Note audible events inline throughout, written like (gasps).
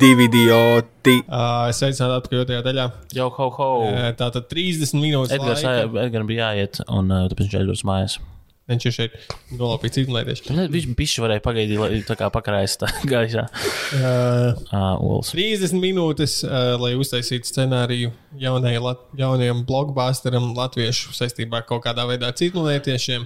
divi idioti. Uh, es aicinātu atpakaļ otrajā daļā. Jau ho ho. Uh, Tātad 30 minūtes. Edgars. Edgars bija jāiet, un uh, tāpēc viņš aizbrauca mājās. Viņš ir šeit nolapīts izlaidies. Viņš bišķi varēja pagaidīt, lai tā kā pakarājas tā (laughs) gaisā. Uh, Uh, Uls. 30 minūtes, uh, lai uztaisītu scenāriju jaunai, lat, jaunajam blockbusteram, latviešu saistībā ar kaut kādā veidā citmonētiešiem.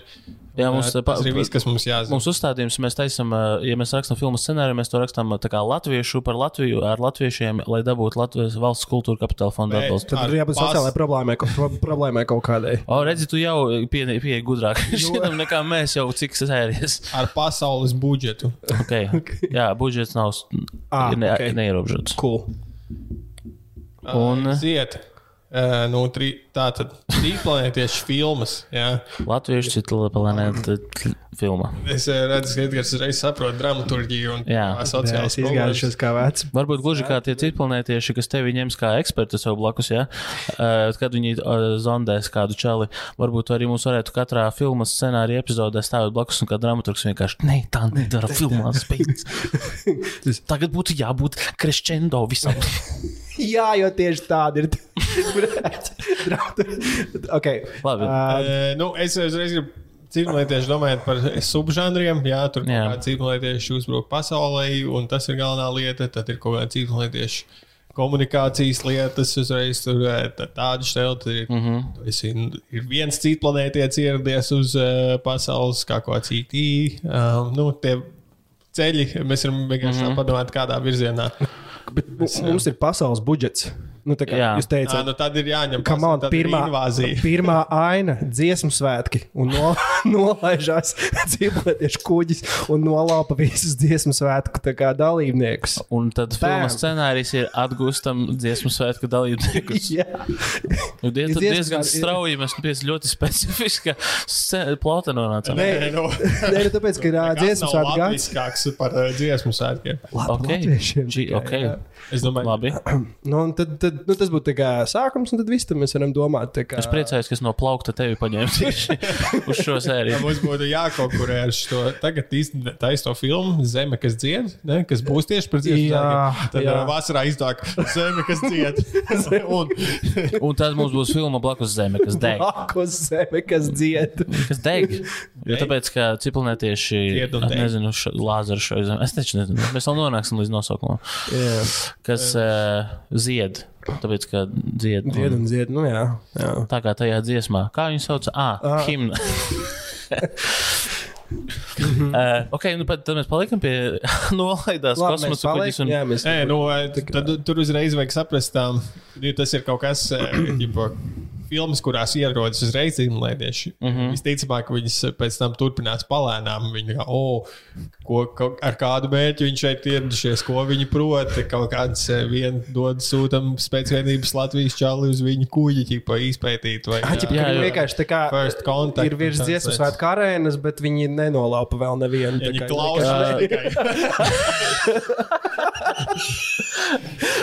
Jā, mums, pa- arī viss, kas mums jāzina. Mums uzstādījums, mēs taisām, uh, ja mēs rakstām filmu scenāriju, mēs to rakstām tā kā latviešu par Latviju ar latviešiem, lai dabūtu Latvijas valsts kultūra kapitāla fonda atbalstu. Tad Ar ir jābūt sociālajai problēmai, pro, problēmai kaut kādai. O, redzi, tu jau pieeji pie gudrāk (laughs) šitam nekā mēs jau cik sērijas. Ar pasaules budžetu. Okay. (laughs) Jā, budžets nav Ah, ir ne, ok. neierobežots. Cool. Un- Uh, Ziet. Uh, nu, tri, tā tad trīsplanētiešu filmas. Jā. Latviešu citu planētu filma. Es uh, redzu, ka Edgars reiz saprot dramaturgiju un Jā. Jā, es izgājušos kā vecs. Varbūt gluži kā tie citplanētieši, kas tevi ņems kā ekspertu sev blakus, ja? uh, kad viņi uh, zondēs kādu čali. Varbūt arī mums varētu katrā filmas scenārija epizodē stāvot blakus un kā dramaturgs vienkārši ne, tā nedara filmās. (laughs) beidz." Tagad būtu jābūt crescendo visam. (laughs) Jā, jo tieši tāda ir. (laughs) okay. Labi. Uh, Uh, nu, es uzreiz gribu citmonētieši domājot par subžanriem. Jā, tur Jā. kaut kādi citmonētieši uzbruk pasaulē, un tas ir galvenā lieta. Tad ir kaut kādi citmonētieši komunikācijas lietas, uzreiz tur tā- tādu stēlu. Tad ir, mm Mhm. -hmm. ir, ir viens cits planētietis ieradies uz uh, pasaules, kā kāds IT. Um, nu, tie ceļi, mēs varam vienkārši mm -hmm. padomāt, kādā virzienā. Bet mu- mums ir pasaules budžets. Nu, tā kā Jā. jūs Tā, teicāt, nu, tad ir jāņem tas, tad ir pirmā, invāzija. (laughs) pirmā aina, dziesmu svētki, un no, (laughs) nolaižās dzīvotieši kuģis un nolaupa visus dziesmu svētku tā dalībniekus. Un tad filmas Bam. scenārijs ir atgūstam dziesmu svētku dalībniekus. (laughs) Jā, Nu, diez, Ir tad diezgan- diezgan ir- strauji mēs pie ļoti specifiska plota nonācām. Nē. nu, Nē, nu, tāpēc, ka ā, dziesmu svētku gads. latviskāks par uh, dziesmu svētkiem. Ok, Latviešiem G, tikai, ok. jā. Es domāju, Labi. (clears throat) Nu, un tad, tad, nu, tas būtu sākums, un tad viss tam mēs varam domāt. Kā, Es priecājos, ka es no plaukta tevi paņēmu tieši (laughs) uz šo sēriju. mums būtu jākonkurē ar šo tagad taisno filmu Zeme, kas dzied, ne, kas būs tieši par dziesmu Jā. Tad jā. jā. vasarā izdāk Zeme, kas dzied. (laughs) un, Un tad mums būs filma blakus zeme, kas deg. Blakus zeme, kas dzied. Kas deg? (laughs) Jo tāpēc, ka deg. nezinu, lāzeru šo zemi. Es taču nezinu, mēs vēl nonāksim līdz nosaukumam. Jā, Kas uh, zied? Tāpēc, ka dzied. un- dzied un dzied. Nu, jā, jā. Tā kā tajā dziesmā. Kā viņu sauc? Ah, Ah. himna. (laughs) uh, ok, nu pat, tad mēs palikam pie (laughs) nolaidās Labi, kosmosa kuģis. paliekam, Un... jā, mēs- Nē, nu, tad, tur uzreiz vajag saprast, ka tas ir kaut kas, (clears throat) tipo, filmas, kurās ierodas uzreiz zīmolēdieši. Mm -hmm. Visticamāk, ka viņas pēc tam turpinās palēnām. Viņi kā, oh, ko, ko, ar kādu mērķi viņi šeit ieradušies, ko viņi prot. Kaut kāds eh, vien dod sūtam spēcvienības Latvijas čali uz viņu kuģi, ķipa, izpētīt. Vai, Ah, ķipa, Jā, jā. vienkārši tā kā First contact ir virs lietas. svētku arēnas, bet viņi nenolaupa vēl nevienu. tā Viņi klausās tikai. (laughs)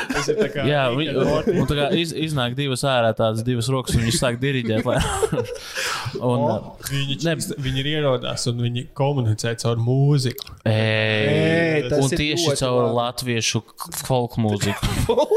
Tas ir tā kā. Jā, viņi, un tā kā iz, iznāk divas ārā tādas divas rokas, un viņi sāk diriģēt. Lai... (laughs) un, uh, Viņi, Ne. viņi ir ierodās un viņi komunicē caur mūziku. Ei, tas un ir tieši caur labi. latviešu folk mūziku. (laughs)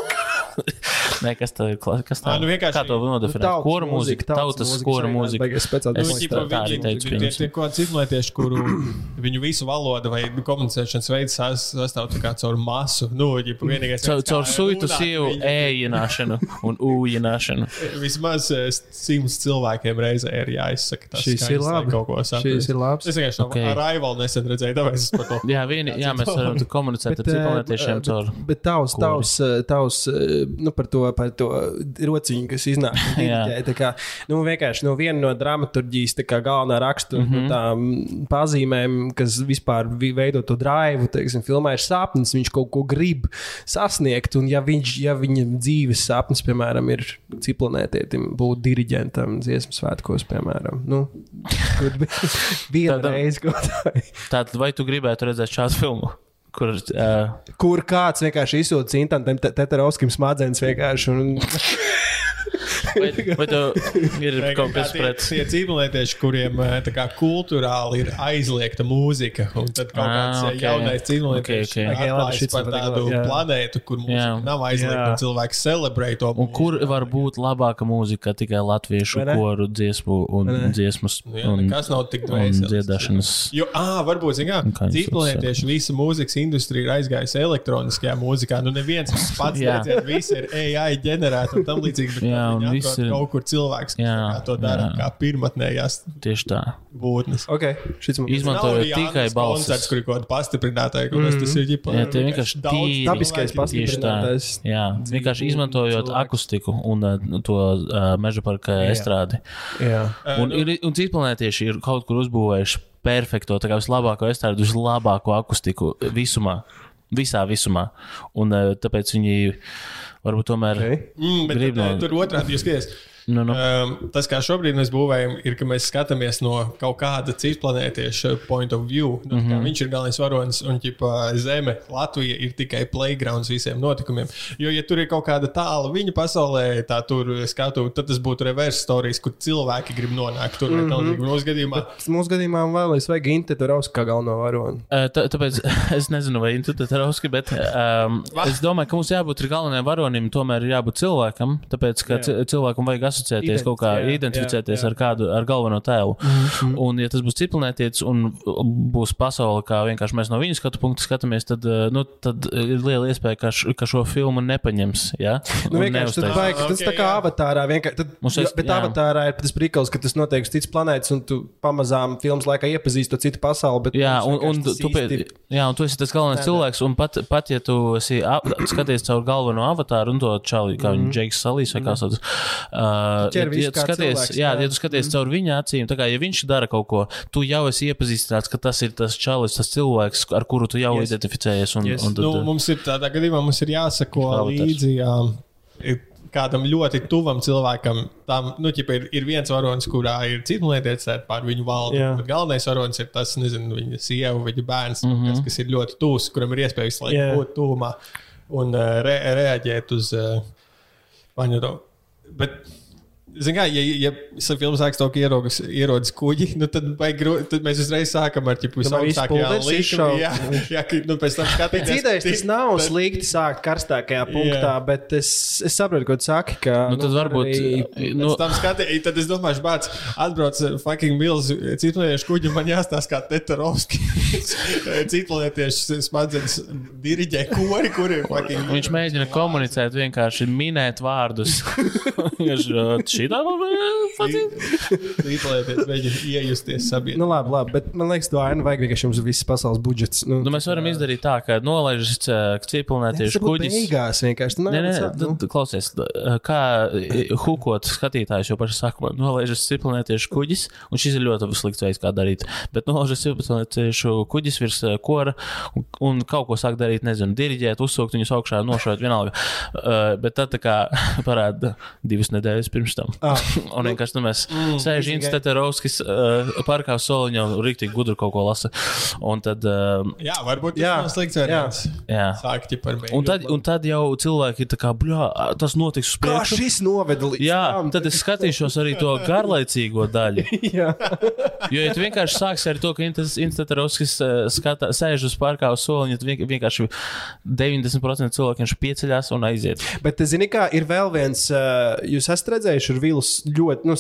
Nē, kas tā ir? Kas tā Ā, nu vienkārši- Kā to nodefinēt? Tautas Kora mūzika, tautas skora mūzika. Es- Nu, domāt. ķipa, tā arī teicu, Tie tie kaut kādi cilvēki, kuru (clears throat) viņu visu valodu vai komunicēšanas veids sas- sastāv tā kā caur masu. Nu, ģipa, vienīgais, Caur, caur suitu sievu ējināšanu un ūjināšanu. (laughs) Vismaz simts cilvēkiem reizē ir jāizsaka tas. Šis skaņas, ir labi. Šis ir labs. Es vienkārši Ok. okay. ar Raivalu nesen redzēju, tāpēc es par to. Jā, vieni, jā mēs (laughs) varam komunicēt ar eh, ciprunētiešiem caur. bet, bet tavs, tavs, eh, tavs, eh, nu, par to, par to rociņu, kas iznāk. (laughs) Tā kā, nu, vienkārši no viena no dramaturģijas tā kā galvenā raksta mm. -hmm. tām pazīmēm, kas vispār vi- veido to drive, teiksim, filmā ir sapnis, viņš kaut ko grib sasniegt, un ja, viņš, ja viņa dzīves sapnis, piemēram, ir ciplanētietim būt diriģentam dziesmu svētkos, piemēram, nu, kur (laughs) viena Tādam- reize kaut kā. Tātad, vai tu gribētu redzēt šādu filmu? Kur, uh, Kur kāds vienkārši izsūta Cintam, Teterovskim smadzenes vienkārši. Un... Vai, vai tev ir kaut kas pret? tie cīmlētieši, kuriem eh, tā kā kultūrāli ir aizliegta mūzika, un tad kaut Ah, kāds ok. okay. jaunais cīmlētieši Ok, ok. Ok, labi, atklājas šis par tādu jā. planētu, kur mūzika Jā. nav aizliegta, Jā. un cilvēks celebrē to Un kur var būt labāka mūzika tikai latviešu koru dziesmu un dziesmas Jā, un, nekas nav tik dvēseles. dziedāšanas? Jo, ah, varbūt, mērā, viņš cīmlētieši visa mūzikas industrija ir aizgājusi elektroniskajā mūzikā. Nu, neviens pats Jā. nedzird, visi ir AI ģenerēti un tam līdzīgi. Jā, viss ir- kaut kur cilvēks, kas Jā, to dara jā. kā pirmotnējās Tieši tā. būtnes. Ok, šis man Izmantojot tikai balsis. koncerts, kur ir kaut kāda pastiprinātāja, kur mm. tas ir ģipa. Jā, tie vienkārši tīri. Dabiskais pastiprinātais. Jā, vienkārši izmantojot cilvēks. akustiku un uh, to uh, meža parka estrādi. Jā. Un, ir, un citi planētieši ir kaut kur uzbūvējuši perfekto, tā kā vislabāko estrādi, vislabāko akustiku visumā. Visā visumā. Un uh, tāpēc viņi varbūt tomēr. Okay. Mm, bet Grib no- no... tur otrādi jūs skaties. Nu, nu. Um, tas, kā šobrīd mēs būvējam, ir, ka mēs skatāmies no kaut kāda cita planētieša point of view. Nu, mm. -hmm. Viņš ir galvenais varonis un ģipa, Zeme, Latvija ir tikai playgrounds visiem notikumiem. Jo, ja tur ir kaut kāda tāla viņa pasaulē, tā tur skatu, tad tas būtu reverse stories, kur cilvēki grib nonākt tur. Mm. -hmm. Mūsu gadījumā Mūsu gadījumā vēl es vajag Inteterovs kā galveno varoni. Uh, tā, tāpēc (laughs) es nezinu, vai tu to rauski, bet um, es domāju, ka mums jābūt galvenajam varonim, tomēr ir jābūt cilvēkam. Tāpēc, ka Jā. cilvēkam vajag asociēties kaut kā, jā, identificēties jā, jā. ar kādu, ar galveno tēlu. Mm -hmm. Un, ja tas būs ciprunētietis un būs pasaule, kā vienkārši mēs no viņas skatu punktu skatāmies, tad, uh, nu, tad ir liela iespēja, ka, š, ka šo filmu nepaņems. Ja? Nu, tad Ah, tas ok, tā kā jā. avatārā vienkārši. Tad, Mums jo, es- bet jā. avatārā ir tas prikals, ka tas notiek uz citas planētas, un tu pamazām filmas laikā iepazīsti to citu pasauli. bet Jā, un, un, tu, īsti- jā, un tu esi tas galvenais Nē, cilvēks. Un pat, pat ja tu esi (coughs) skaties caur galveno avatāru un to čāli, kā viņa Džeks Salīs vai kā sauc. Uh, Ķer ja, visu ja, skaties, cilvēks, jā, jā. ja tu skaties caur viņa acīm, tā kā ja viņš dara kaut ko, tu jau esi iepazīstināts, ka tas ir tas čalis, tas cilvēks, ar kuru tu jau Yes. identificējies. Un, Yes. un tad, nu, mums ir tādā gadījumā mums ir jāsako līdzi. Jā, Kādam ļoti tuvam cilvēkam, tam nu, ķipa, ir, ir viens varonis, kurā ir cita lietiet pār viņu. Bet galvenais varonis ir tas, nezinu, viņa sieva, viņa bērns, mm. -hmm. kas, kas ir ļoti tūs, kuram ir iespējas laiku Jā. būt tuvumā un uh, re reaģēt uz uh, viņu to. Bet, Ziniet, kā, ja, ja filmā sākas to, ka ierodas, ierodas kuģi, nu tad, gro, tad mēs uzreiz sākam ar ķipu Nu, vai viss visaugstākajā pulveris līnijā. izšauj? Jā, jā, nu, pēc tam Pēc skatīties. idejas tas nav bet- slikti sākt karstākajā punktā, Jā. bet es, es saprotu, ko tu saki. Ka, nu, tad varbūt. arī- Nu, Pēc tam skatījos, tad es domāju, bāc, atbrauc uh, fucking milzu citliešu kuģi, man jāstāsta, kā Tetarovski. (laughs) Citliešu smadzenes diriģē kori, kur ir fucking. Viņš mēģina komunicēt, vienkārši minēt vārdus. (laughs) Šī tā Citlieties, (laughs) mēģina iejusties sabiedrībā. Nu, labi, labi, bet man liekas, to ainu vajag vienkārši jums visas pasaules budžets. Nu, Nu, mēs varam izdarīt tā, ka nolaižas būtu kuģis. beigās vienkārši. Tu Nē, nē, nu. tad, klausies, kā hukot skatītājs jau pašā sākumā nolaižas ciprunētiešu kuģis, un šis ir ļoti slikts veids, kā darīt. Bet nolaižas ciprunētiešu kuģis virs kora un, un kaut ko sāk darīt, nezinu, diriģēt, uzsūkt viņus augšā, nošaut vienalga. Uh, bet tad tā kā (laughs) parāda divas nedēļas pirms tam. Ah. (laughs) un vienkārši nu, mēs mm, sēžam tikai- Insteterovskis uh, parkā uz soliņa un rīktīgi gudri kaut ko lasa. Un tad, uh, Jā, varbūt tas Jā, nav slikts variants. jā. Sākt par beigu. Un tad, un tad jau cilvēki ir tā kā, bļā, tas notiks uz Kā priekšu. šis noveda līdz Jā, tam? tad es skatīšos arī to garlaicīgo daļu. (laughs) Jā. Jo, ja tu vienkārši sāksi ar to, ka Instagramskis sēž uz parkā uz soliņa, tad vien- vienkārši 90% cilvēku viņš pieceļās un aiziet. Bet, zini, kā ir vēl viens, uh, jūs esat redzējuši ar Vilu, ļoti nu,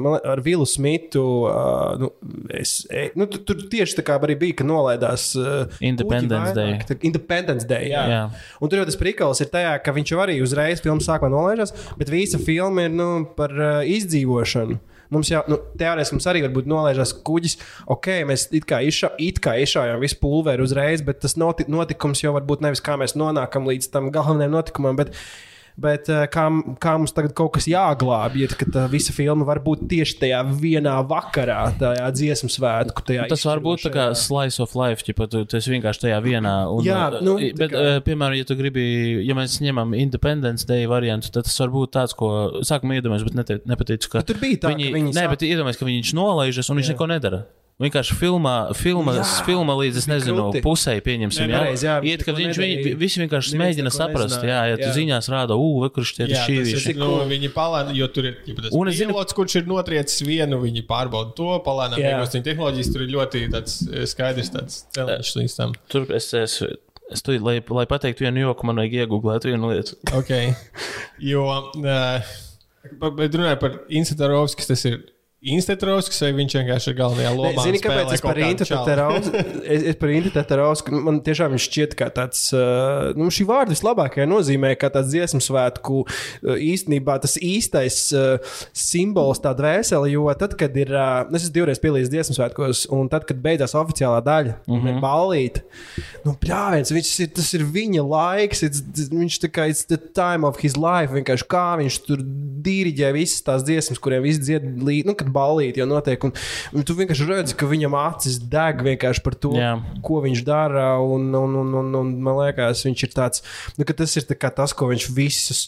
man lie- ar Vilu Smitu. Uh, nu, es, e, nu, tur, tur tieši tā kā arī bija, ka nolaidās uh, Independence vairāk. Tā- Independence Day. Jā. Jā. Un tur jau tas prikals ir tajā, ka viņš jau arī uzreiz filmu sākumā nolaižās, bet visa filma ir nu, par uh, izdzīvošanu. Mums jau, nu, teorētiski mums arī varbūt nolaižās kuģis. Ok, mēs it kā, izša, it kā izšājām visu pulveri uzreiz, bet tas noti, notikums jau varbūt nevis kā mēs nonākam līdz tam galvenajam notikumam, bet, bet eh, kā, kā mums tagad kaut kas jāglābj, ja tā visa filma var būt tieši tajā vienā vakarā, tajā dziesmu svētku. Tajā Tas var būt tā kā slice of life, ja tu, esi vienkārši tajā vienā. Un, Jā, nu, uh, bet, kā- piemēram, ja tu gribi, ja mēs ņemam Independence Day variantu, tad tas var būt tāds, ko sākumā iedomājamies, bet nepatīk, ka Bet tur bija tā, ka viņi, viņi nē, sāk- bet iedomājamies, ka viņš nolaižas un viņš Jā. neko nedara. Vienkārši filmā, filma, Jā, filma līdz, es nezinu, krūti. pusē pieņemsim. Jā, pareizi, jā, Iet, ka neko viņš, viņi, nedarīja. visi vienkārši mēģina saprast, jā, ja tu Jā. ziņās rāda, ū, kurš tie ir šīvīši. ir, nu, viņi palēna, jo tur ir ja, Un es zinu- pilots, kurš ir notriecis vienu, viņi pārbauda to, palēnām Jā. iegūst viņa tehnoloģijas, tur ir ļoti tāds eh, skaidrs tāds celiņš līdz tam. Tur es, es, es tu, lai, lai pateiktu vienu joku, man vajag iegūglēt vienu lietu. Ok. Jo, uh, bet runāju par Instatorovskis, tas ir Instatorovskis, vai viņš vienkārši ir galvenajā lomā? Zini, kāpēc es par Intu čalu? Teterausku? Es, es par Intu Teterausku. nu, Man tiešām viņš šķiet kā tāds, uh, nu, šī vārda vislabākajā nozīmē, kā tāds dziesmu svētku uh, īstenībā tas īstais uh, simbols, tā dvēsele, jo tad, kad ir, uh, es esmu divreiz pielīdz dziesmu svētkos, un tad, kad beidzās oficiālā daļa, mm -hmm. ballīte, nu, pļāviens, viņš ir, tas ir viņa laiks, it's, viņš tā kā, it's the time of his life, vienkārši kā viņš tur diriģē visas tās dziesmas, kuriem viss dzied līdzi, nu, kad ballīte jau notiek, un, un tu vienkārši redzi, ka viņam acis deg vienkārši par to, Jā. ko viņš dara, un, un, un, un, un man liekas, viņš ir tāds, nu, ka tas ir tā tas, ko viņš visus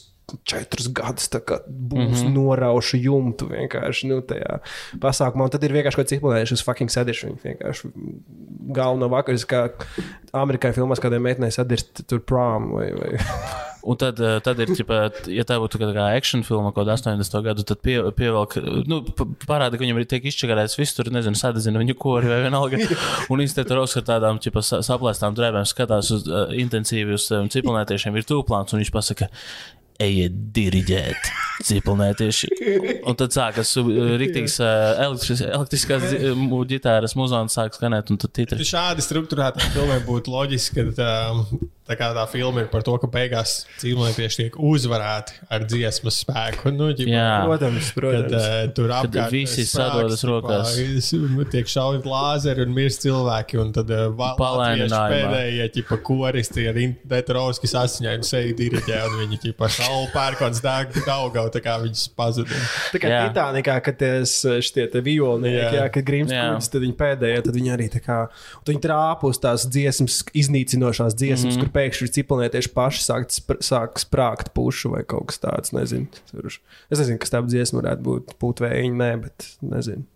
četrus gadus būs mm -hmm. noraušu jumtu vienkārši nu, tajā pasākumā. Un tad ir vienkārši kaut kāds izpildījums, uz fucking sēdēšu. Viņi vienkārši galveno vakaru, kā amerikāņu filmās, kādiem meitenēm sadirst tur prom vai. vai. (laughs) Un tad, eh, tad ir, ķipa, ja tā būtu kā action filma, kaut kāda 80. gadu, tad pie, pievelk, nu, pa- parāda, ka viņam ir tiek izčakarēts viss tur, nezinu, sadedzina viņu kori vai vienalga. (laughs) Un Instantros ar tādām, ķipa, sa- saplēstām drēbēm skatās uz, uh, intensīvi uz um, ciprunētiešiem ir tūplāns, un viņš pasaka, ejiet diriģēt, ciprunētieši. Un tad sākas uh, rīktīgs uh, elektris, elektriskās mu- ģitāras muzons sāk skanēt, un tad titri. Šādi struktūrētā filmai būtu loģiski, ka um, tā, kā tā filma ir par to, ka beigās cilvēki tiek uzvarēti ar dziesmas spēku. Nu, ģipa, Jā. Protams, Kad protams. uh, tur apkārt visi sadodas rokās. Tiek šauti lāzeri un mirst cilvēki. Un tad uh, pēdējie ģipa, koristi ar Detrovskis asiņainu seju diriģē. Un viņi ģipa salu pērkons dēg daugau, tā kā viņas pazuda. Tā kā Jā. Titanikā, kad šitie te violnieki, Jā. kad Grims kūdis, tad viņi pēdējie, tad viņi arī tā kā, viņi trāpa uz tās dziesmas, iznīcinošās dziesmas, mm -hmm. kur pēkšņi ir ciplinieši paši sāk, spr sāk sprākt pušu vai kaut kas tāds, nezinu. Es nezinu, kas tā dziesma varētu būt, būt vējiņa, nē, bet nezinu.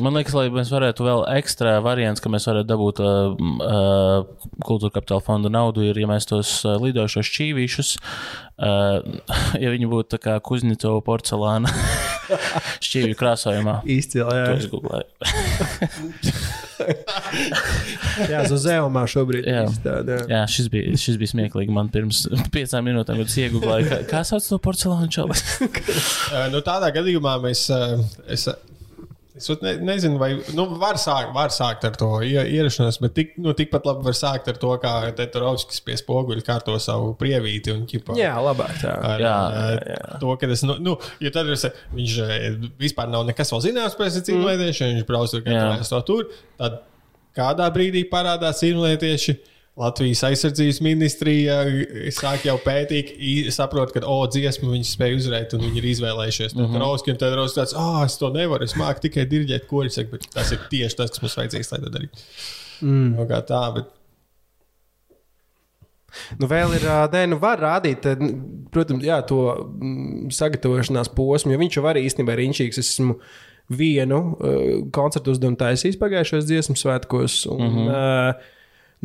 Man liekas, lai mēs varētu vēl ekstra variants, ka mēs varētu dabūt uh, uh, kultūra kapitāla fonda naudu, ir, ja mēs tos uh, lidojošos šķīvīšus, uh, (laughs) ja viņi būtu tā kā Kuznicova porcelāna (laughs) šķīvju krāsojumā. Izcili, To jā. (laughs) (laughs) Jā, Zozeumā šobrīd Jā. izstāda. jā. Jā, šis bija, šis bija smieklīgi. Man pirms piecām minūtēm, kad es iegūlēju, kā, kā sauc to porcelānu čalis. (laughs) Nu, tādā gadījumā mēs. Es, Es ne, nezinu, vai nu, var, sākt, var sākt ar to ie- ierašanos, bet tik, nu, tikpat labi var sākt ar to, kā Tetorovskis pie spoguļa kārto savu prievīti. Un, ķipa, Jā, labāk tā. Ar, Jā, jā, jā. To, ka es, nu, nu, ja tad es, viņš vispār nav nekas vēl zināms par cīņlietiešu, viņš brauc tur Jā. katru to tur, tad kādā brīdī parādās cīņlietieši. Latvijas aizsardzības ministrija sāk jau pētīt, saprot, ka, oh, dziesmu viņi spēja uzvarēt, un viņi ir izvēlējušies Mhm. mm -hmm. un tad Rauski tāds, ah, oh, es to nevaru, es māku tikai dirģēt, ko viņš saka, bet tas ir tieši tas, kas mums vajadzīgs, lai to darītu. Mm. Nu, kā tā, bet Nu, vēl ir, nē, nu, var rādīt, protams, jā, to sagatavošanās posmu, jo viņš jau arī īstenībā ir inčīgs. Es esmu vienu uh, koncertu uzdevumu taisījis pagājušajos dziesmu svētkos. Un, mm -hmm. uh,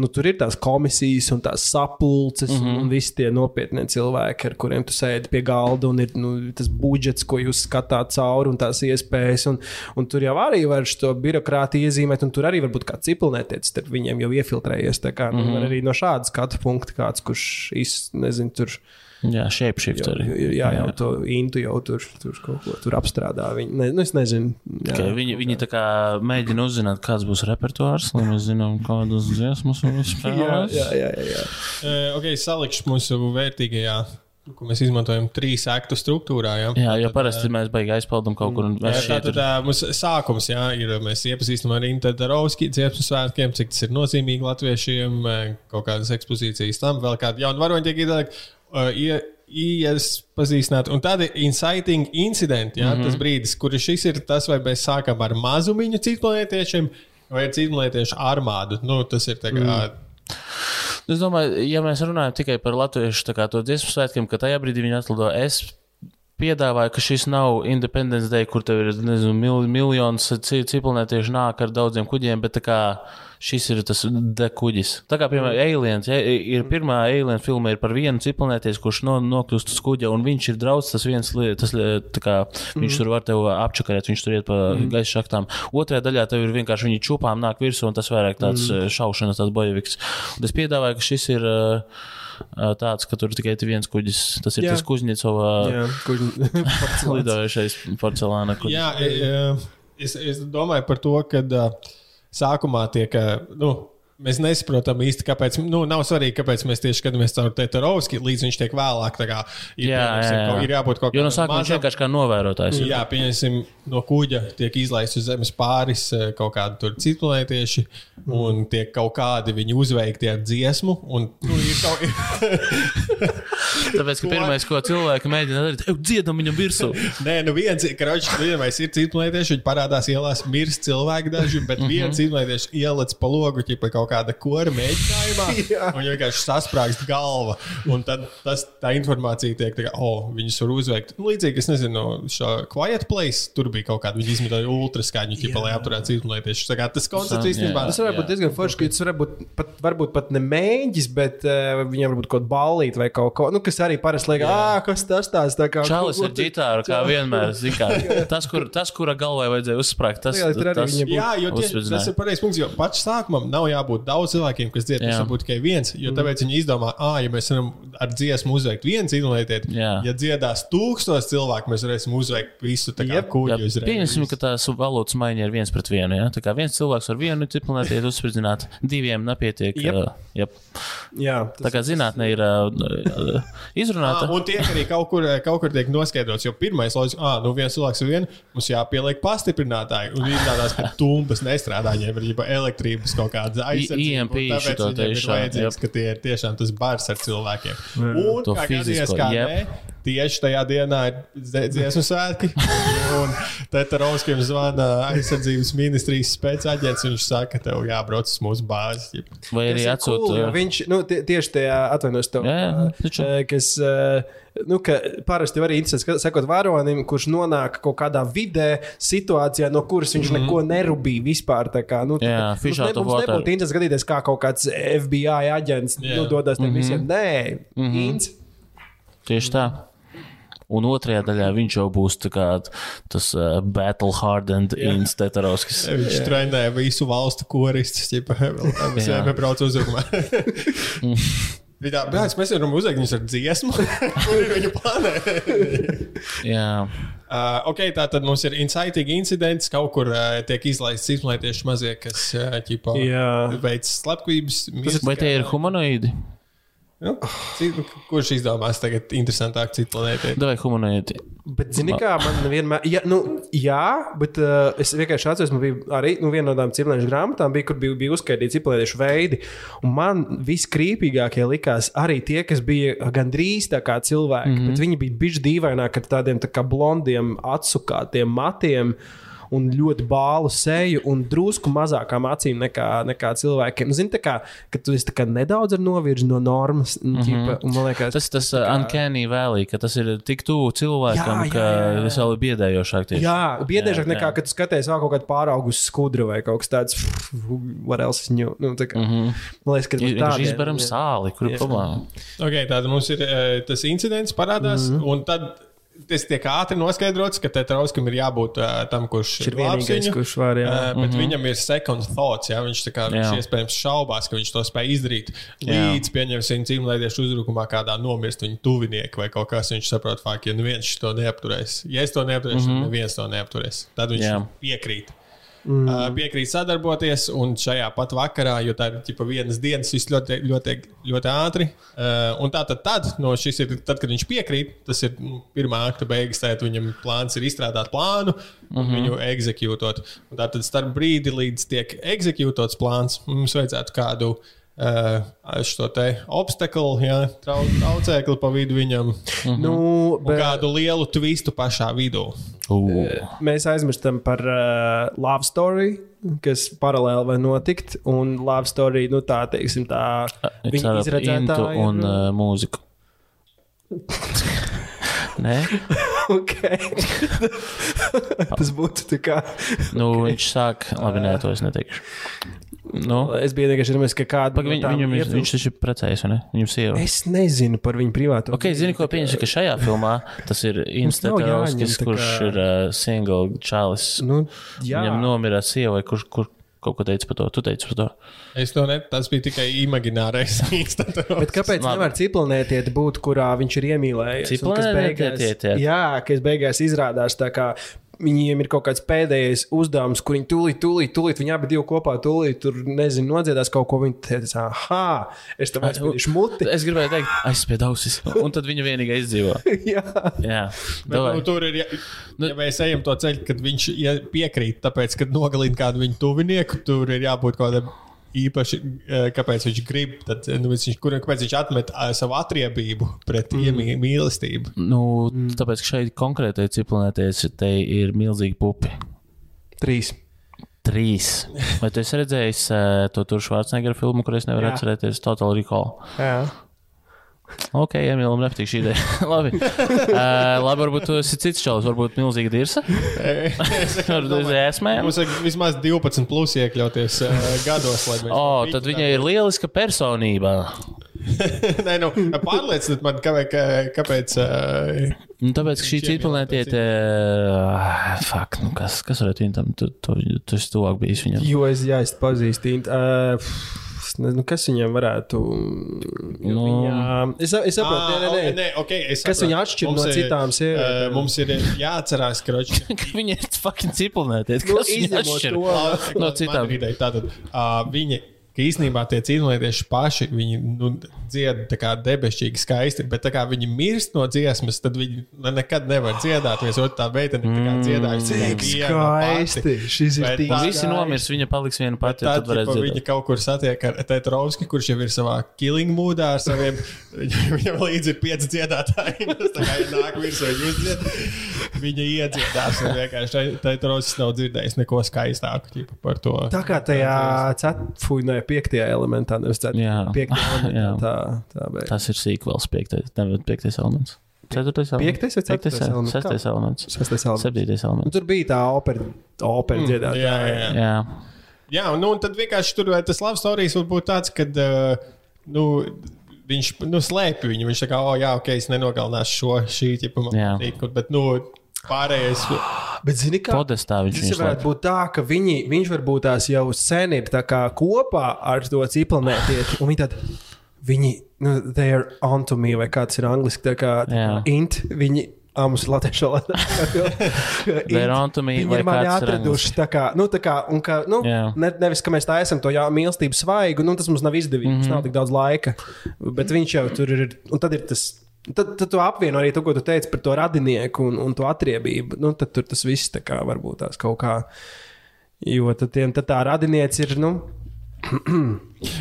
Nu, tur ir tās komisijas un tās sapulces, mm -hmm. un visi tie nopietnie cilvēki, ar kuriem tu sēdi pie galda, un ir nu, tas budžets, ko jūs skatāt cauri, un tās iespējas. Un, un tur jau arī var šo birokrātiju iezīmēt, un tur arī var būt kāds ciprunēties starp viņiem jau iefiltrējies. Tā kā nu, mm -hmm. arī no šāda skatu punkta kāds, kurš iz, nezinu, tur Jā, shape jau, shifteri. jā, jau to intu jau tur, tur kaut ko tur apstrādā. Viņi, ne, nu, es nezinu. Jā, Okay, viņi, viņi tā kā mēģina uzzināt, kāds būs repertuārs, lai mēs zinām, kādas dziesmas (laughs) jā, spēlēs. jā, jā, jā, jā. uh, ok, salikšu mūsu vērtīgajā, ko mēs izmantojam trīs aktu struktūrā. Ja? Jā, jo Tad, parasti mēs beigās aizpildām kaut kur Jā, tā tad ir. tā, mums sākums jā, ir. Mēs iepazīstam ar Interovski dziesmu svētkiem, cik tas ir nozīmīgi latviešiem, kaut kādas ekspozīcijas tam, vēl kāda jauna varoņa tiek iedalīta. Uh, Iepazīstināt, un tādi inciting incidenti, jā, mm -hmm. tas brīdis, kur šis ir tas, vai mēs sākam ar mazumiņu citplētiešiem, vai ar citplētiešu armādu. Nu, tas ir tā kā. Mm. Es domāju, ja mēs runājam tikai par latviešu dziesmu svētkiem, ka tajā brīdī viņi atlido, es piedāvāja, ka šis nav Independence Day, kur tev ir nezinu, mil, miljons ciprunētieši nāk ar daudziem kuģiem, bet tā kā šis ir tas dekuģis. Tā kā, piemēram, Aliens, ir pirmā Alien filma ir par vienu ciprunēties, kurš no, nokļūst uz kuģa, un viņš ir draudz, tas viens, tas, kā, viņš tur var tev apčakarēt, viņš tur iet pa gaisa šaktām. Otrajā daļā tev ir vienkārši viņi čūpām nāk virsū, un tas vairāk tāds mm. šaušanas, tāds bojeviks. Un es piedāvāju, ka šis ir. Uh, Tāds, ka tur tikai viens kuģis. Tas ir Jā. Tas kurš (laughs) lidojošais porcelāna kuģis. Jā, e, e, es, es domāju par to, ka uh, sākumā tiek. Uh, nu, Mēs nesaprotam īsti, kāpēc. Nu, nav svarīgi, kāpēc mēs tieši skatāmies caur Tētorovski, līdz viņš tiek vēlāk. Kā, ir, Jā, jā, jā. ir jābūt kaut Jo no kādam sākuma viņš vienkārši kā novērotājs. ir. Jā, pieņemsim, no kuģa tiek izlaists uz zemes pāris eh, kaut kādi tur ciklonētieši, un tiek kaut kādi viņi uzveikti ar dziesmu. Un, nu, ir kaut, (laughs) Tāpēc, ka pirmais, ko cilvēki mēģina darīt, ir dziedam viņam virsū. (laughs) Nē, nu viens kroķis, vienmēr ir ciklonētieši, viņi parādās ielās, mirst cilvēki daži, bet viens ciklonētieši ielec pa logu, ķipa kaut kāda kora mēģinājumā, (laughs) un viņam vienkārši sasprāgst galva. Un tad tas, tā informācija tiek, tā kā, oh, viņus var uzveikt. Nu, līdzīgi, es nezinu, šo Quiet Place, tur bija kaut kāda, viņi izmantoja ultraskaņu, ķipa, lai apturētu ciklonētieši. Tā kā tas koncepts Jā. īstenībā. Tas var būt Jā. diezgan forši, ka tas var būt pat, varbūt pat ne mēģis, bet uh, viņam varbūt kaut kāda ballīte vai kaut ko, nu, kas arī parasti liekas, ah, kas tas tāds tā kā. Čalis tu- ģitāra, kā vienmēr. zini Kā, (laughs) tas, kur, tas, kura galvā vajadzēja uzsprāgt, tas, Jā, tur arī tas viņam Jā, jo tie, tas ir pareizs punkts. Jo pašā sākumā nav jābūt daudz cilvēkiem, kas dzied. Tas var būt tikai viens. Jo tāpēc viņi izdomā, ah, ja mēs varam ar dziesmu uzveikt vienu invalīdieti, Jā. ja dziedās tūkstoš cilvēku, mēs varēsim uzveikt visu tā kā Jā, uzreiz. Pieņemsim, ka tās valodas maiņa ir viens pret vienu. Ja? Tā kā viens cilvēks ar vienu ciklonētiet uzspridzināt, diviem nepietiek. Jep. ā, jep. Jā, Tā kā zinātnē ir uh, izrunāta. Ah, un tie arī kaut kur, kaut kur tiek noskaidrots, jo pirmais loģiski, ah, nu viens cilvēks ir viens, mums jāpieliek pastiprinātāji. Un viņi tādās, ka tumbas nestrādā, viņiem ir jau elektrības kaut kādas aizsardzības. IMP un tāpēc šito viņiem ir vajadzīgs, ka tie ir tiešām tas bars ar cilvēkiem. Un To kā gadījies, kā jep. ne, tieši tajā dienā ir dzie- dziesmu svētki. Un Tetarovskim zvana aizsardzības ministrijas spēcāģents. Viņš saka, ka tev jābrauc uz mūsu bāzi. Vai arī ir atsūta. cool, jo viņš nu, tie, tieši tajā atvainojas tev. Jā, jā, taču. kas, nu, ka parasti arī interesanti sekot varonim, kurš nonāk kaut kādā vidē, situācijā, no kuras viņš mm -hmm. neko nerūpīja vispār. tā Kā, nu, tā Jā, out of mums water. nebūtu interesanti skatīties, kā kaut kāds FBI aģents Jā. nu, dodas tiem Mhm. visiem. Nē, mm -hmm. Tieši tā. Un otrajā daļā viņš jau būs tā kā tas uh, battle hardened Insteterovskis. (laughs) Viņš trenē visu valstu koristus. (laughs) Mēs Jā. jau braucam uzrunā. (laughs) Viņa brālis, mēs varam uzveikt viņus ar dziesmu. Kur ir viņa plānē? Jā, Uh, ok, tā tad mums ir inciting incidents. Kaut kur uh, tiek izlaists izplatītieši mazie, kas uh, ķipa, Jā. veic slepkavības. vai tie ir humanoidi? Nu, cik- kurš izdomās tagad interesantāk citu planētu? Vai humanoidi? Bet, zini, kā man vienmēr, ja, nu, jā, bet uh, es vienkārši atceros, man bija arī nu, viena no tādām ciprāņu grāmatām, bija, kur bija, bija uzskaitīti ciprāņu veidi. Un man viskrīpīgākie likās arī tie, kas bija gandrīz tā kā cilvēki, mm -hmm. bet viņi bija bijuši dīvaināki ar tādiem tā kā blondiem, atsukātiem matiem. Un ļoti bālu seju, un drusku mazākām acīm nekā, nekā cilvēkiem. Nu, Zini, tā kā, ka tu esi kā nedaudz ar novirzi no normas. Mm -hmm. ģipa, un man liekas, Tas ir tas uh, uncanny valley, ka tas ir tik tuvu cilvēkam, Jā, jā, ka jā, jā. tas vēl ir biedējošāk. Tieši. Jā, biedēšāk Jā, nekā, jā. kad tu skaties vēl kaut kādu pāraugušu skudru vai kaut kas tāds. (laughs) What else is new? Nu, tā kā, mm -hmm. Man liekas, ka Ir tādiem- vienkārši izberam jā. sāli, kur ir problēma. Okay, tāda mums ir uh, tas incidents parādās. Mm. -hmm. Un tad tas tiek ātri noskaidrots, ka Tetrauskam ir jābūt uh, tam, kurš ir vienīgais, viņu. kurš var, jā. Uh, bet mm -hmm. viņam ir second thoughts. Jā, viņš, kā, viņš Jā. iespējams šaubās, ka viņš to spēj izdarīt. Jā. Līdz pieņemsim cīņlaidiešu uzbrukumā, kādā nomirst viņa tuvinieki vai kaut kas. Viņš saprot, ka ja neviens to neapturēs. Ja es to neapturēšu, mm -hmm. neviens to neapturēs. Tad viņš Jā. piekrīt. Mm. Uh, piekrīt sadarboties, un šajā pat vakarā, jo tā ir tipa, vienas dienas, viss ļoti, ļoti, ļoti ātri. Uh, un tā tad, tad, no šis ir tad, kad viņš piekrīt, tas ir nu, pirmā akta beigas, tad viņam plāns ir izstrādāt plānu un mm -hmm. viņu eksekūtot. Un Tā tad starp brīdi, līdz tiek eksekūtots plāns, mums vajadzētu kādu. Uh, šo te obstaklu, trau, traucēkli pa vidu viņam, Mhm. Nu, un bet, kādu lielu twistu pašā vidū. Uh. mēs aizmirstam par uh, Love Story, kas paralēli var notikt. Un Love Story, nu tā teiksim, tā ar intu un uh, mūziku. (laughs) Nē, Okay. (laughs) Tas būtu tā kā. Nu, viņš sāk, labi, nē, to es neteikšu. Nu, Es biju vienkārši domājis, ka kāda Pag, viņ, viņam, ir, viņš taču ir precējies, vai ne? Viņam sieva. Es nezinu par viņu privāto. Ok, zini, ko pieņemsim, ka šajā filmā tas ir tā kurš kā- ir uh, single čalis. Nu, jā, Viņam nomira sieva, vai kurš kur, kaut ko teica par to. Tu teici par to. Es to ne, tas bija tikai imaginārais. (laughs) Bet kāpēc Labi. nevar cipelnētiet būt, kurā viņš ir iemīlējies? Un kas beigās- Cipelnētiet? Jā, kas beigās izrādās tā kā. Viņiem ir kaut kāds pēdējais uzdevums, kur viņi tūlīt, tūlīt, tūlīt viņi abi divi kopā tūlīt, tur nezinu, nodziedās kaut ko. Viņi teica, ah, es tev aizspēlēšu muti. Es gribēju teikt, aizspied ausis. Un tad viņa vienīgā izdzīvo. (laughs) Jā, Jā, Bet, nu, tur ir, ja, Nu- ja mēs ejam to ceļu, kad viņš ja piekrīt, tāpēc, kad nogalina kādu viņa tuvinieku, tur ir jābūt kaut kādam īpaši, eh, kāpēc viņš grib, tad, nu, viņš, kur, kāpēc viņš atmet eh, savu atriebību pret mm. mīlestību. Nu, tāpēc, ka šeit konkrētai ciklonēties, te ir milzīgi pupi. trīs. Trīs. Vai tu esi redzējis uh, to tur Schwarzenegger filmu, kur es nevaru Jā. atcerēties? Total Recall. Jā. Ok, Emīlam nepatīk šī ideja. (laughs) labi. Uh, labi, varbūt tu esi cits čalis, varbūt milzīga dirsa. (laughs) Varbūt esmēm. Mums vajag vismaz 12 plus iekļauties uh, gados, lai mēs. O, oh, tad viņai ir lieliska personība. (laughs) Nē, nu, pārlieciniet man, kāpēc. kāpēc uh, Nu, tāpēc, ka šī ciklonētiet, uh, fuck, nu kas, kas varētu viņam tam, tu, tu, tu esi tuvāk bijis viņam. Jo es, jā, es pazīstu. Uh, es nezinu, kas viņam varētu. Nu. Nu, viņa, es, es saprotu, nē, nē, nē. nē, okay, es Kas viņu atšķir no ir, citām sievietēm? eh, Mums ir jāatcerās, ka (laughs) Viņi ir fucking ciklonētiet. Nu, Kas viņu izņemot atšķir? to. No citām. Tātad, uh, viņi, ka īstenībā tie cīnītieši paši, viņi nu, dzied tā kā debesšķīgi skaisti, bet kā viņi mirst no dziesmas, tad viņi ne- nekad nevar dziedāt. Viens otru tā meitene ir tā tikai Cik skaisti. Šis ir Bet tik Un visi nomirs, viņa paliks viena pati. Tad, Tad dzirdēt. viņa kaut kur satiek ar Tetrovski, kurš jau ir savā killing mūdā ar saviem. (laughs) Viņam līdzi ir pieci dziedātāji. (laughs) Tas tā kā ir nāk virsū, viņa uzdzied. Viņa iedziedās. un Vienkārši Tetrovskis nav dzirdējis neko skaistāku ķipa, par to. Tā kā tajā ceturtajā, piektajā elementā, nevis Jā. ceturtajā (laughs) elementā. Jā. Tā, tā bija. Tas ir sīkvels, piektais, nevis piektais elements. Ceturtais elements. Piektais vai Piektais, ceturtais elements? Sestais elements. Sestais elements. Septītais Nu, elements. tur bija tā opera, opera mm, dziedātāja. Jā, jā, jā. Jā. jā nu, un tad vienkārši tur vai tas labs stāstījis var būt tāds, ka. Uh, nu, Viņš nu, slēpj viņu. Viņš tā kā, oh, jā, ok, es nenogalināšu šo šī tipu Jā. monētu. Bet, nu, pārējais. (gasps) Bet, zini, kā Podestā viņš jau varētu būt tā, ka viņi, viņš varbūt tās jau sen ir tā kā kopā ar to cipelnētieti. Un viņi tad, viņi, nu, they are onto me, vai kāds ir angliski, tā kā, Jā. int, viņi. Ah, mums ir latviešu (laughs) me, Viņi ir mani ir atraduši. Tā kā, nu, tā kā, un kā, nu, Jā. ne, nevis, ka mēs tā esam to jā, mīlestību svaigu, nu, tas mums nav izdevīgi, mm -hmm. mums Mhm. nav tik daudz laika. Bet viņš jau tur ir, un tad ir tas. Tad, tad tu apvieno arī to, ko tu teici par to radinieku un, un to atriebību. Nu, tad tur tas viss tā kā varbūt tās kaut kā. Jo tad, tad tā radiniece ir. Nu,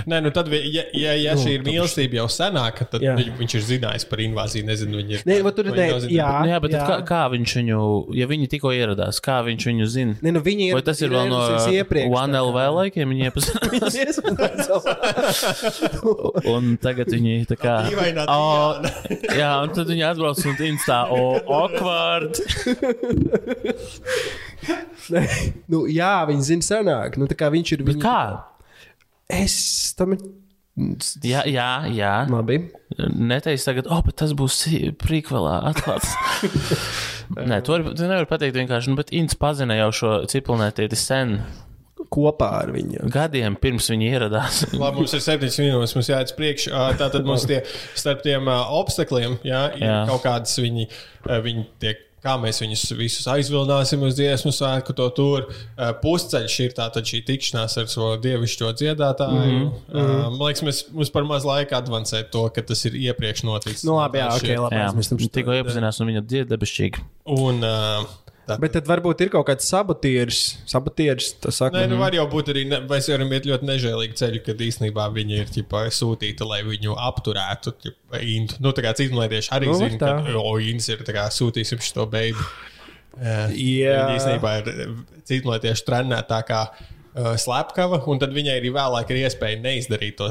Nē, nu tad, ja, ja, ja šī ir mīlestība jau senāka, tad Jā. viņ, viņš ir zinājis par invāziju. Nezinu, viņi ir. Nē, bet tur ir zinājis. jā, Nu, jā, bet jā. Kā, kā viņš viņu, ja viņi tikko ieradās, kā viņš viņu zina? Nē, nu viņi ir. Vai tas ir vēl no iepriekš, tā One. LV laikiem? Viņi iepazīstinās. (laughs) Un tagad viņi tā kā. Dīvainā O, Diana. jā, un tad viņi atbrauc un instā, o, awkward. Nē, nu, jā, viņi zina senāk. Nu, tā kā viņš ir. Bet Viņi... kā? Es tam ir. Jā, jā, jā. Labi. Neteiks tagad, oh, bet tas būs prīkvelā atklāts. (laughs) Nē, to, var, to nevar pateikt vienkārši, nu, bet Inns pazina jau šo ciklonētieti sen, Kopā ar viņu. gadiem pirms viņi ieradās. (laughs) Labi, mums ir septiņas minūtes, mums jāiet uz priekšu. Ā, Tātad mums tie starp tiem obstakliem, jā, ir Jā. kaut kādas viņi, viņi tiek. Kā mēs viņus visus aizvilināsim uz dziesmu svētku, to tur pusceļš ir tātad šī tikšanās ar šo dievišķo dziedātāju. Mm -hmm. man liekas, mēs, mums par maz laika advancēt to, ka tas ir iepriekš noticis. Nu, labi, jā, Tā ok, šie- labi. Jā, Mēs tam tikko iepazinās, un viņa dzied debesšķīgi. Un, uh, tā, Bet tad varbūt ir kaut kāds sabotieris. Sabotieris, saka. Nē, nu var jau būt arī, ne, mēs varam iet ļoti nežēlīgi ceļu, kad īstenībā viņi ir ķipa, sūtīti, lai viņu apturētu. Ķipa, intu. nu, tā kā citmētieši arī Nu, zina, tā. ka o, Inns ir sūtīsim šo beidu. (laughs) Jā. Viņi īstenībā ir citmētieši trenēti tā kā uh, slepkava, un tad viņai arī vēlāk ir iespēja neizdarīt to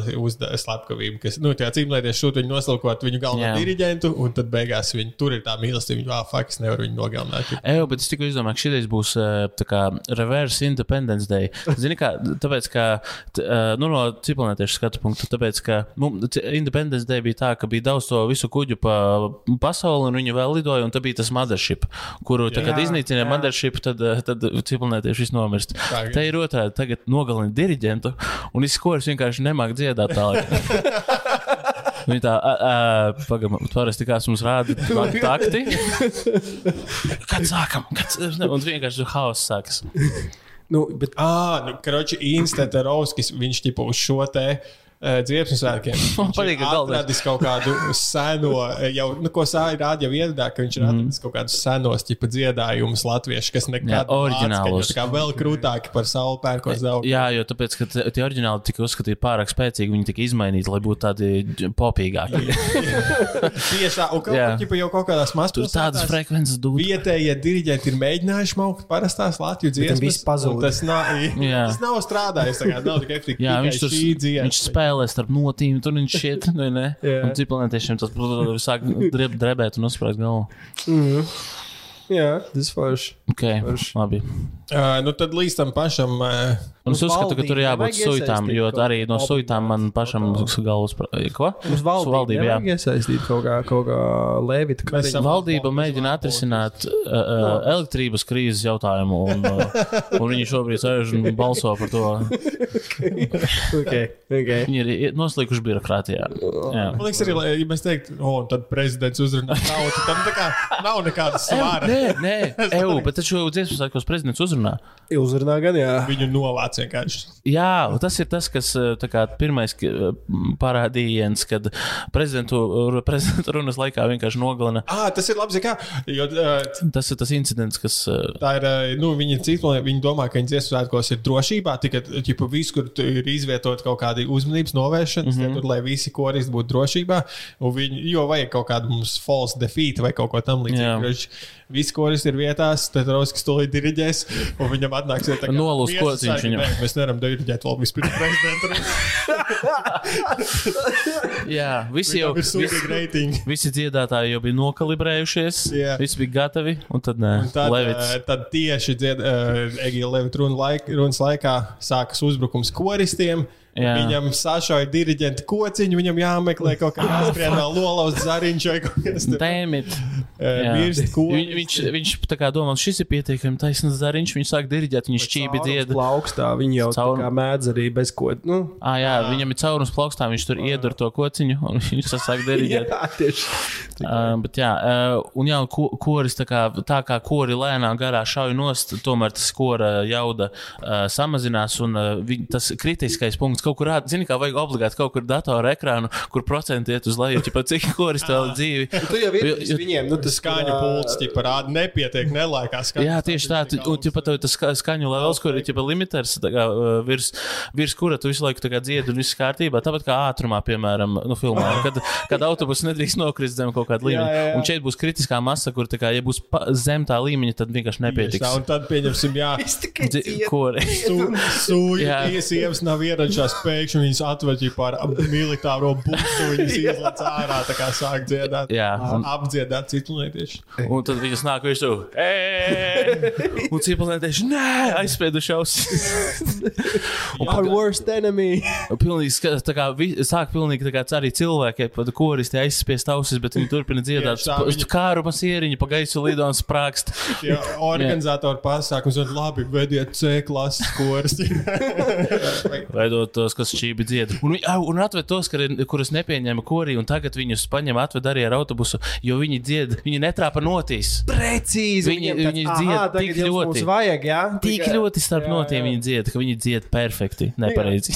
slepkavību. Kas, nu, tā cīmlēties šūt viņu noslēpot viņu galveno Jā. diriģentu, un tad beigās viņi tur ir tā mīlestība. Viņa, fuck, es nevaru viņu nogalināt. Eju, bet es tikai izdomāju, ka šis būs tā kā reverse Independence Day. Zini, kā, tāpēc, ka t- eh, nu, no cipelnētiešu skatu punkta, tāpēc, ka nu, Independence Day bija tā, ka bija daudz to visu kuģu pa pasauli, un viņi vēl lidoja, un tā bija tas mothership, kuru, tā, kad Jā, iznīcināja jā. mothership, tad, eh, tad cipelnētieši viss nomirst. Tā, Te ir otrādi, tagad nogalina diriģentu, un viss koris vienkārši nemāk dziedāt tālāk. (laughs) Viņa tā, pagaidām, parasti kāds mums rāda tādu takti. Kad sākam? Kad, un vienkārši haoss sākas. Nu, bet Ah, nu, Kroči, Instants Rovskis, viņš ķipa uz šo te uh, dziesmu svētkiem. (laughs) Man patīk, ka galvenais- atradis kaut kādu seno, eh, jau, nu, ko sāja rādi jau iedā, ka viņš ir atradis kaut kādus senos, tipa dziedājumus latviešu, kas nekad. Tā kā vēl krūtāki par savu pērko zeltu. Jā, jo tāpēc, ka tie oriģināli tika uzskatīti pārāk spēcīgi, viņi tika izmainīti, lai būtu tādi popīgāki. (laughs) Tieši tā, un kaut ķipa, jau kaut kādās Tur mazās tādas frekvences dūda. Vietējie diriģenti ir mēģinājuši maukt parastās Latvijas dziesmas. Tas nav, tas nav strādājis. tā kā Nav tik efektīvi. Jā, tikai viņš tur viņš spēlē starp notīm, tur viņš šeit, vai ne? Jā. Un cipelnētiešiem tas (laughs) sāk dreb, drebēt un uzsprāgt galvu. jā, tas forši. Ok, labi. Uh, nu tad līdz tam pašam. Uh, Un es uzskatu, ka tur jābūt suitām, jo arī no suitām man pašam galvas. Ko? Mums valdība, valdība jā. iesaistīt kaut kā, kaut kā Levita. Mēs esam- Valdība mēģina atrisināt uh, uh, elektrības krīzes jautājumu, un, uh, un viņi šobrīd sēž un balso par to. okay, okay. Viņi ir noslīkuši birokrātijā. Jā. Man liekas, arī, lai- ja mēs teiktu, o, oh, tad prezidents uzrunā tautu, tam tā kā nav nekāda svāra. Nē, nē, (laughs) eju, bet taču dziesmu sākos prezidents uzrunā. Uzrunā gan, jā. Viņu novāc vienkārši. Jā, tas ir tas, kas tā kā, pirmais ka, m, parādījies, kad prezidentu, (laughs) prezidentu runas laikā vienkārši nogalina. Ah, tas ir labi, kā. Jo, uh, Tas ir tas incidents, kas. Uh, Tā ir. Nu, viņi, ciklē, viņi domā, ka viņi dziesmu svētkos ir drošībā. Tikai tu ir izvietot kaut kāda uzmanības novēršana, mm. -hmm. tur, lai visi koristi būtu drošībā. Viņi, jo vajag kaut kādu mums false defeat vai kaut ko tam Jā. līdzīgu. Visi koristi ir vietās, tad Roskis to diriģēs, un viņam atnāks ja tā kā Nolūs miesas kociņš saka, viņam. "Nē, Mēs nevaram diriģēt vēl vispirms (laughs) prezidentu. (laughs) jā, visi jau reitingi. Visi dziedātāji jau bija nokalibrējušies, Jā. visi bija gatavi, un tad nē, Un Tad, Levits. uh, tad tieši dzied, uh, Egīla Levita runas laikā sākas uzbrukums koristiem. Jā. Viņam sašauja diriģenta kociņu, viņam jāmeklē kaut kā jāskrien vēl nolauzt zariņš vai kaut kas tāds. (laughs) Jā. Mirst Viņ, viņš, viņš tā kā domā, šis ir pietiekami taisnīgs zariņš, viņš sāk diriģēt, viņš šķībi dzied. Plaukstā viņi jau Caur- kā mēdz arī bez ko. Nu, Ah, jā, viņam ir caurums plaukstā, viņš tur iedur to kociņu, un (laughs) viņš tas sāk diriģēt. (laughs) jā, tieši. Uh, bet, jā, uh, un jā, ko, koris tā kā, tā kā kori lēnām garā šauj nost, tomēr tas kora jauda uh, samazinās, un uh, viņ, tas kritiskais punkts kaut kur rāda, zini, kā vajag obligāti kaut kur datora ekrānu, kur procenti iet uz leju, ja cik koris vēl ir dzīvi. Tu jau ir Jo- viņiem, nu, tas Skaņu pults, ja parāda, nepietiek, nelaikā skaņa. Jā, tieši tā. Tu, un, pat tas ska- skaņu levels, kur ir jau limiters, kā, virs, virs kura tu visu laiku dziedi un viss kārtībā. Tāpat kā ātrumā, piemēram, nu, filmā, kad, kad autobus nedrīkst nokrist zem kaut kāda līmeņa. jā, jā. Un šeit būs kritiskā masa, kur, tā kā, ja būs pa, zem tā līmeņa, tad vienkārši nepietiks. Tā, un tad pieņemsim, jā. Kori. Sūdi, Jā. sievas nav ieradušās, pēkšņi viņas atved jau par militāro busu, viņas (laughs) izlaiž ārā, tā kā sāk dziedāt. Jā, un- Apdziedāt citu lietiešu. Un tad viņas nāk virsū. "Ē!" (laughs) Un cipelētieši, nē, aizspieduši ausis. (laughs) Our worst enemy. Pilnīgi, tā kā sāk pilnīgi tā kā arī cilvēki, pat koristi aizspiest ausis, bet viņi turpina dziedāt. Tieši tā, viņi- Kāru pa gaisu lido un sprākst. Jā, organizatori pasākums, un labi, vediet C klases kurs. Veidot tos, kas šķīvi dzied. Un, vi- au, un atved tos, kuri, kurus nepieņēma korī, un tagad viņus paņem, atved arī ar autobusu, jo viņi dzied, viņi netrāpa notīs. Precīzi. Viņi- viņi "Aha, dzied tik ļoti." Vajag, jā? Tik ļoti starp Jā, notiem jā. viņi dzied, ka viņi dzied perfekti, nepareizi.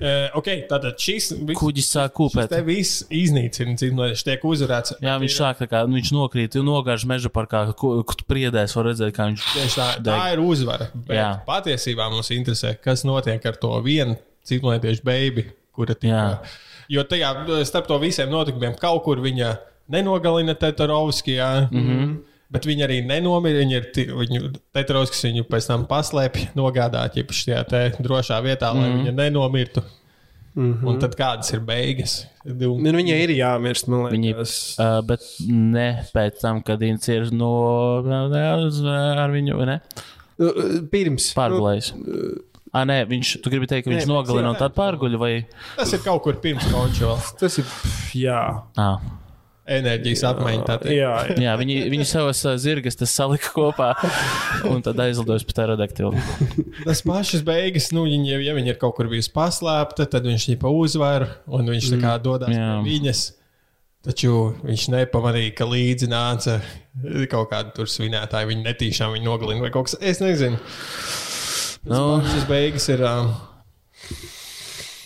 Uh, (laughs) (laughs) ok, tātad šis viss. Kuģis sāk kūpēt. Te viss iznīcina, cik no viņš tiek uzvarēts. Jā, viņš sāk tā kā, nu, viņš nokrīt, un nogāž meža parkā, kur priedēs var redzēt, kā viņš Tieši tā, tā deg. ir uzvara. Bet Jā. patiesībā mums interesē, kas notiek ar to vienu ciklētiešu beigtu, kura tika. Jā. Jo tajā starp to visiem notikumiem kaut kur viņa nenogalina Tetarovskijā. Mm Mhm. -hmm. Bet viņi arī nenomira. Viņi ir ti- viņu tetrons, kas viņu pēc tam paslēpj, nogādāt, ja šajā te drošā vietā, lai mm. viņa nenomirtu. Mm -hmm. Un tad kādas ir beigas? Nu, viņai ir jāmirst, man Viņi, liekas. uh, bet ne pēc tam, kad viņš ir no, ar viņu vai ne? Nu, Pirms. pārgulējis. Ah, nē, viņš, tu gribi teikt, ka viņš nogalina un tad pārguļ vai? Tas ir kaut kur pirms konča vēl. Tas ir. pff, Jā. Ah. Enerģijas apmaiņa. Jā, jā. Jā, viņi, viņi savas zirgas tas salika kopā un tad aizlidojas pa pterodaktilu. Tas pašas beigas, nu, viņi, ja- ja viņa ir kaut kur bijusi paslēpta, tad viņš viņu uzvar un viņš tā kā dodas Jā. pie viņas. Taču viņš nepamanīja, ka līdzi nāca kaut kāda tur svinētāja. Viņa netīšām viņu nogalina vai kaut kas. Es nezinu. Nu, Šis beigas ir. Um,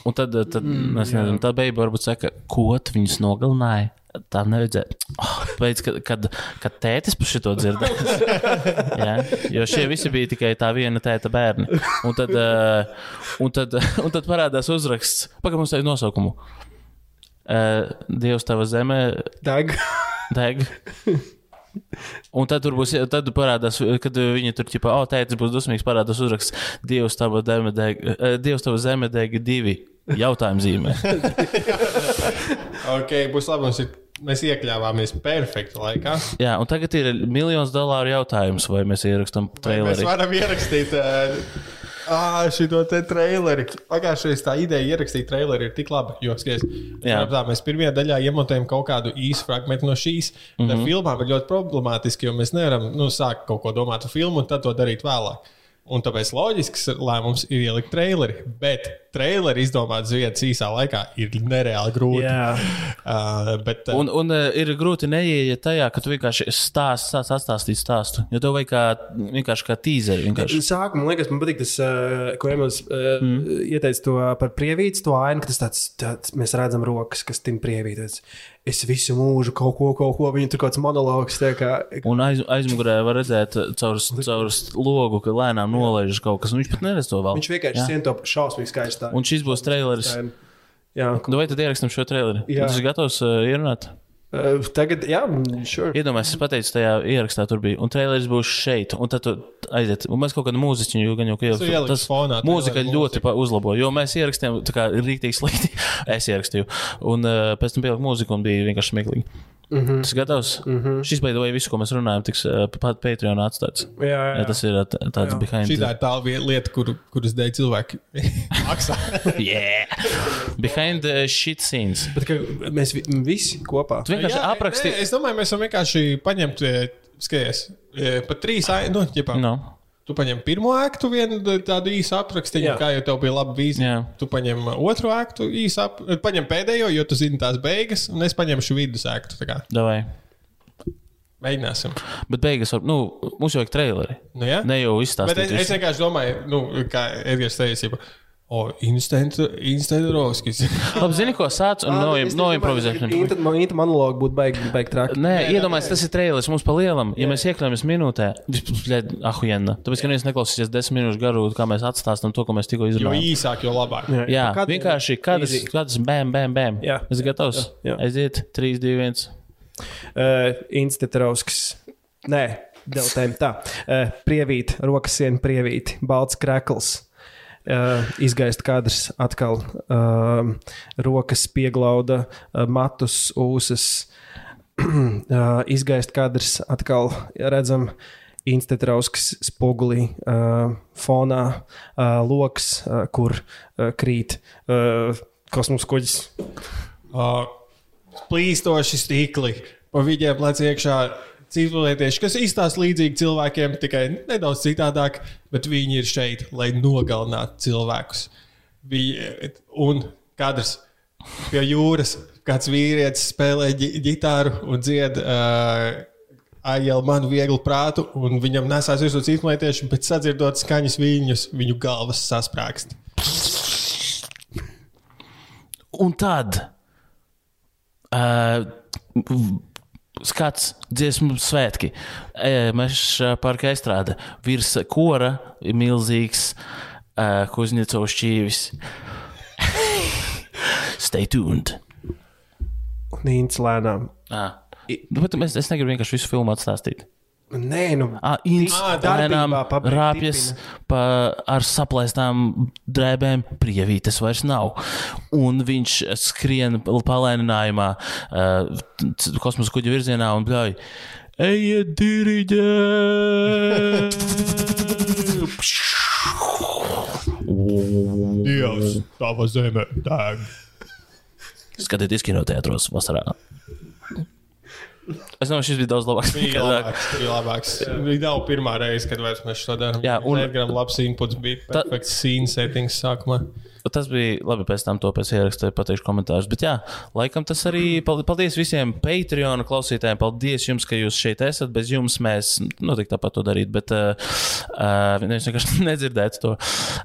un tad, tad mm, es nezinu, tā beigta varbūt saka, ko tu viņus nogalināji. Tā nevajadzēja. Oh, Pēc, kad, kad, kad tētis par šo dzirdēja. (laughs) Jā, jo šie visi bija tikai tā viena tēta bērni. Un tad, uh, un tad, (laughs) un tad parādās uzraksts, pagaidām, mums ir nosaukumu. Uh, Dievs tava zemē Dag. deg. (laughs) Un tad tur būs, tad parādās, kad viņi tur ķipā, o, tētis būs dusmīgs, parādās uzraksts, Dievs tava zeme deg, eh, Dievs tava zeme deg divi. Jautājuma zīmē. (laughs) ok, būs labi. Mums ir, mēs iekļāvāmies perfekta laikā. Jā, un tagad ir miljons dolāru jautājums, vai mēs ierakstām Vai Mēs varam ierakstīt uh, šo te traileri. Pagājušajā tā ideja ierakstīt traileri ir tik laba. Jo, skaties, tā, mēs pirmajā daļā iemontējam kaut kādu īsu fragment no šīs. Mm. -hmm. Filmām ir ļoti problemātiski, jo mēs nevaram nu, sākt kaut ko domāt par filmu un tad to darīt vēlāk. Un tāpēc loģisks lēmums ir ielikt traileri. Bet traileri izdomāt uz vietas īsā laikā ir nereāli grūti. Jā. (laughs) Uh, bet, uh, Un, un uh, ir grūti neieiet tajā, ka tu vienkārši stāst, stāst atstāstīt stāstu. Jo tev vajag kā, vienkārši kā tīzeri. Vienkārši. Sākumā man liekas, man patīk tas, uh, ko Emīls uh, mm. ieteica to par prievītu, to ainu, ka tas tāds, tāds mēs redzam rokas, kas tim prievītas. Es visu mūžu kaut ko, kaut ko, viņa tur kaut kāds monologs. Kā, Un aiz, aizmugurē var redzēt uh, caur, caur logu, ka lēnām nolaižas kaut kas. Viņš pat neredz to vēl. viņš vienkārši sien to šausmīgi skaistā. Un šis būs traileris. Jā, Nu, vai tad ierakstām šo traileri? Jā. Tas ir gatavs uh, ierunāt. Uh, tagad, jā, sure. Iedomājieties, es pateicu, tajā ierakstā tur bija. Un traileris būs šeit. Un tad aiziet. Un mēs kaut kādu mūziķu jau gan jau ieliekam. Tas fonā mūzika ļoti pa- uzlabo. Jo mēs ierakstījām, tā kā rīktīgi slikti. (laughs) es ierakstīju. Un uh, pēc tam pieliku mūziku un bija vienkārši smieklīgi. Mm -hmm. Tas gatavs. Mm -hmm. Šis beidzot, vai visu, ko mēs runājam, tiks uh, pat Patreonā atstāts. Jā, jā, Jā, tas ir uh, tāds Jā. behind Šī ir tā lieta, kur, kuras dēļ cilvēki (laughs) maksā. (laughs) Yeah! Behind the shit scenes. Bet mēs vi, visi kopā. Tu vienkārši apraksti. nē, Es domāju, mēs varam vienkārši paņemt, e, skaties, e, pat trīs, ai- nu, ķipā, No. Tu paņem pirmo aktu, vienu tādu īsu aprakstu, kā jau tev bija laba vīzija. Tu paņem otru aktu, īsu ap... paņem pēdējo, jo tu zini tās beigas, un es paņemšu vidus aktu. tā kā. Davai. Mēģināsim. Bet beigās, var- nu, mums jau ir traileri. Nu, ja? Ne jau Bet izstāstīt. es, es visu. vienkārši domāju, nu, kā Edgars teica, o, Instantrovskis. (laughs) Labi, zini, ko sāc un noimprovizēsim. Tad man īta monologa būtu baigi, baigi traki. Nē, iedomājieties, tas ir traileris mums pa lielam. Ja mēs iekļāvamies minūtē, tad ahujena. Tāpēc, ka neviens neklausīsies desmit minūšu garu, kā mēs atstāstām to, ko mēs tikko Jo izrunājām. īsāk, jo labāk. Jā, Kad- vienkārši kādas, kādas bēm, bēm, bēm. Jā. Es gatavs. Jā, jā. Aiziet, 3, 2, 1. Uh, Institūts. Nē, deltēm tā. Uh, prievīt, rokas siena prievīt, balts krekls. Uh, izgaist kadrs atkal. Uh, rokas pieglauda, uh, matus, ūsas. uh, (clears throat) izgaist kadrs atkal redzam. Institūts spogulī, uh, fonā, uh, loks, uh, kur uh, krīt uh, kosmosa kuģis. Uh, plīstoši stikli, pa viņiem lec iekšā civilizētieši, kas izstāsta līdzīgi cilvēkiem, tikai nedaudz citādāk, bet viņi ir šeit, lai nogalinātu cilvēkus. Viņi, un kadrs pie jūras, kāds vīrietis spēlē ģi- ģitāru un dzied. Uh, Aijēl manu vieglu prātu, un viņam nesās virsū cīkmētieši, bet sadzirdot skaņas viņus, viņu galvas sasprāgst. Un tad uh, skats, dziesmu svētki. E, Mēs parka izstrāde virs kora ir milzīgs uh, Kuzņecovs šķīvis. (laughs) Stay tuned. Nīns lēnām. Ah. Nu, bet es, es negribu vienkārši visu filmu atstāstīt. Nē, nu, Ah, darbībā pabeigt rāpjas pa, ar saplēstām drēbēm, prievītes vairs nav. Un viņš skrien palēninājumā, uh, kosmosa kuģa virzienā un bļauj. Ejiet, diriģē! Dievs, tava zeme deg. Skatieties, kinoteātros vasarā. Es domāju, šis bija daudz labāks. Bija labāks. Bija labāks. Bija nav pirmā reize, kad vairs mēs to darām. Jā, un- Edgars labs inputs bija perfekts scene settings sākumā. Tas bija labi, pēc tam to pēc ierakstā pateikšu komentārus. Bet jā, laikam tas arī pal- paldies visiem Patreon klausītājiem. Paldies jums, ka jūs šeit esat. Bez jums mēs noteikti tāpat to darītu, bet uh, uh, nevis vienkārši (laughs) nedzirdētu to.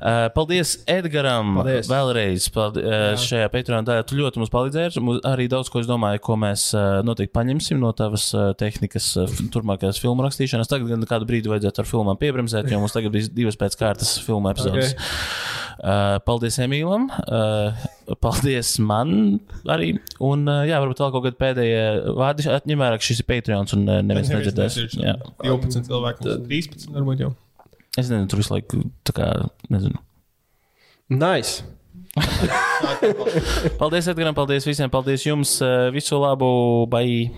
Uh, paldies Edgaram Paldies. vēlreiz paldi, uh, šajā Patreon daļā. Tu ļoti mums palīdzēji. Mums Arī daudz ko es domāju, ko mēs uh, noteikti paņemsim no tavas uh, tehnikas uh, f- turpmākajās filmu rakstīšanas. Tagad gan kādu brīdi vajadzētu ar filmām piebremzēt, jo mums tagad bija divas pēc kārtas filmu epizodes. Ok. Uh, paldies Emīlam, uh, paldies man arī. Un, jā, varbūt vēl kaut kādi pēdējie vārdi. Atņem vērā, ka šis ir Patreons un neviens nedzirdēs. Jā. 12 cilvēku, mums 13 varbūt jau. Es nezinu, tur visu laiku tā kā nezinu. Nice. (laughs) Paldies, Edgars, paldies visiem, paldies jums. Visu labu, bai!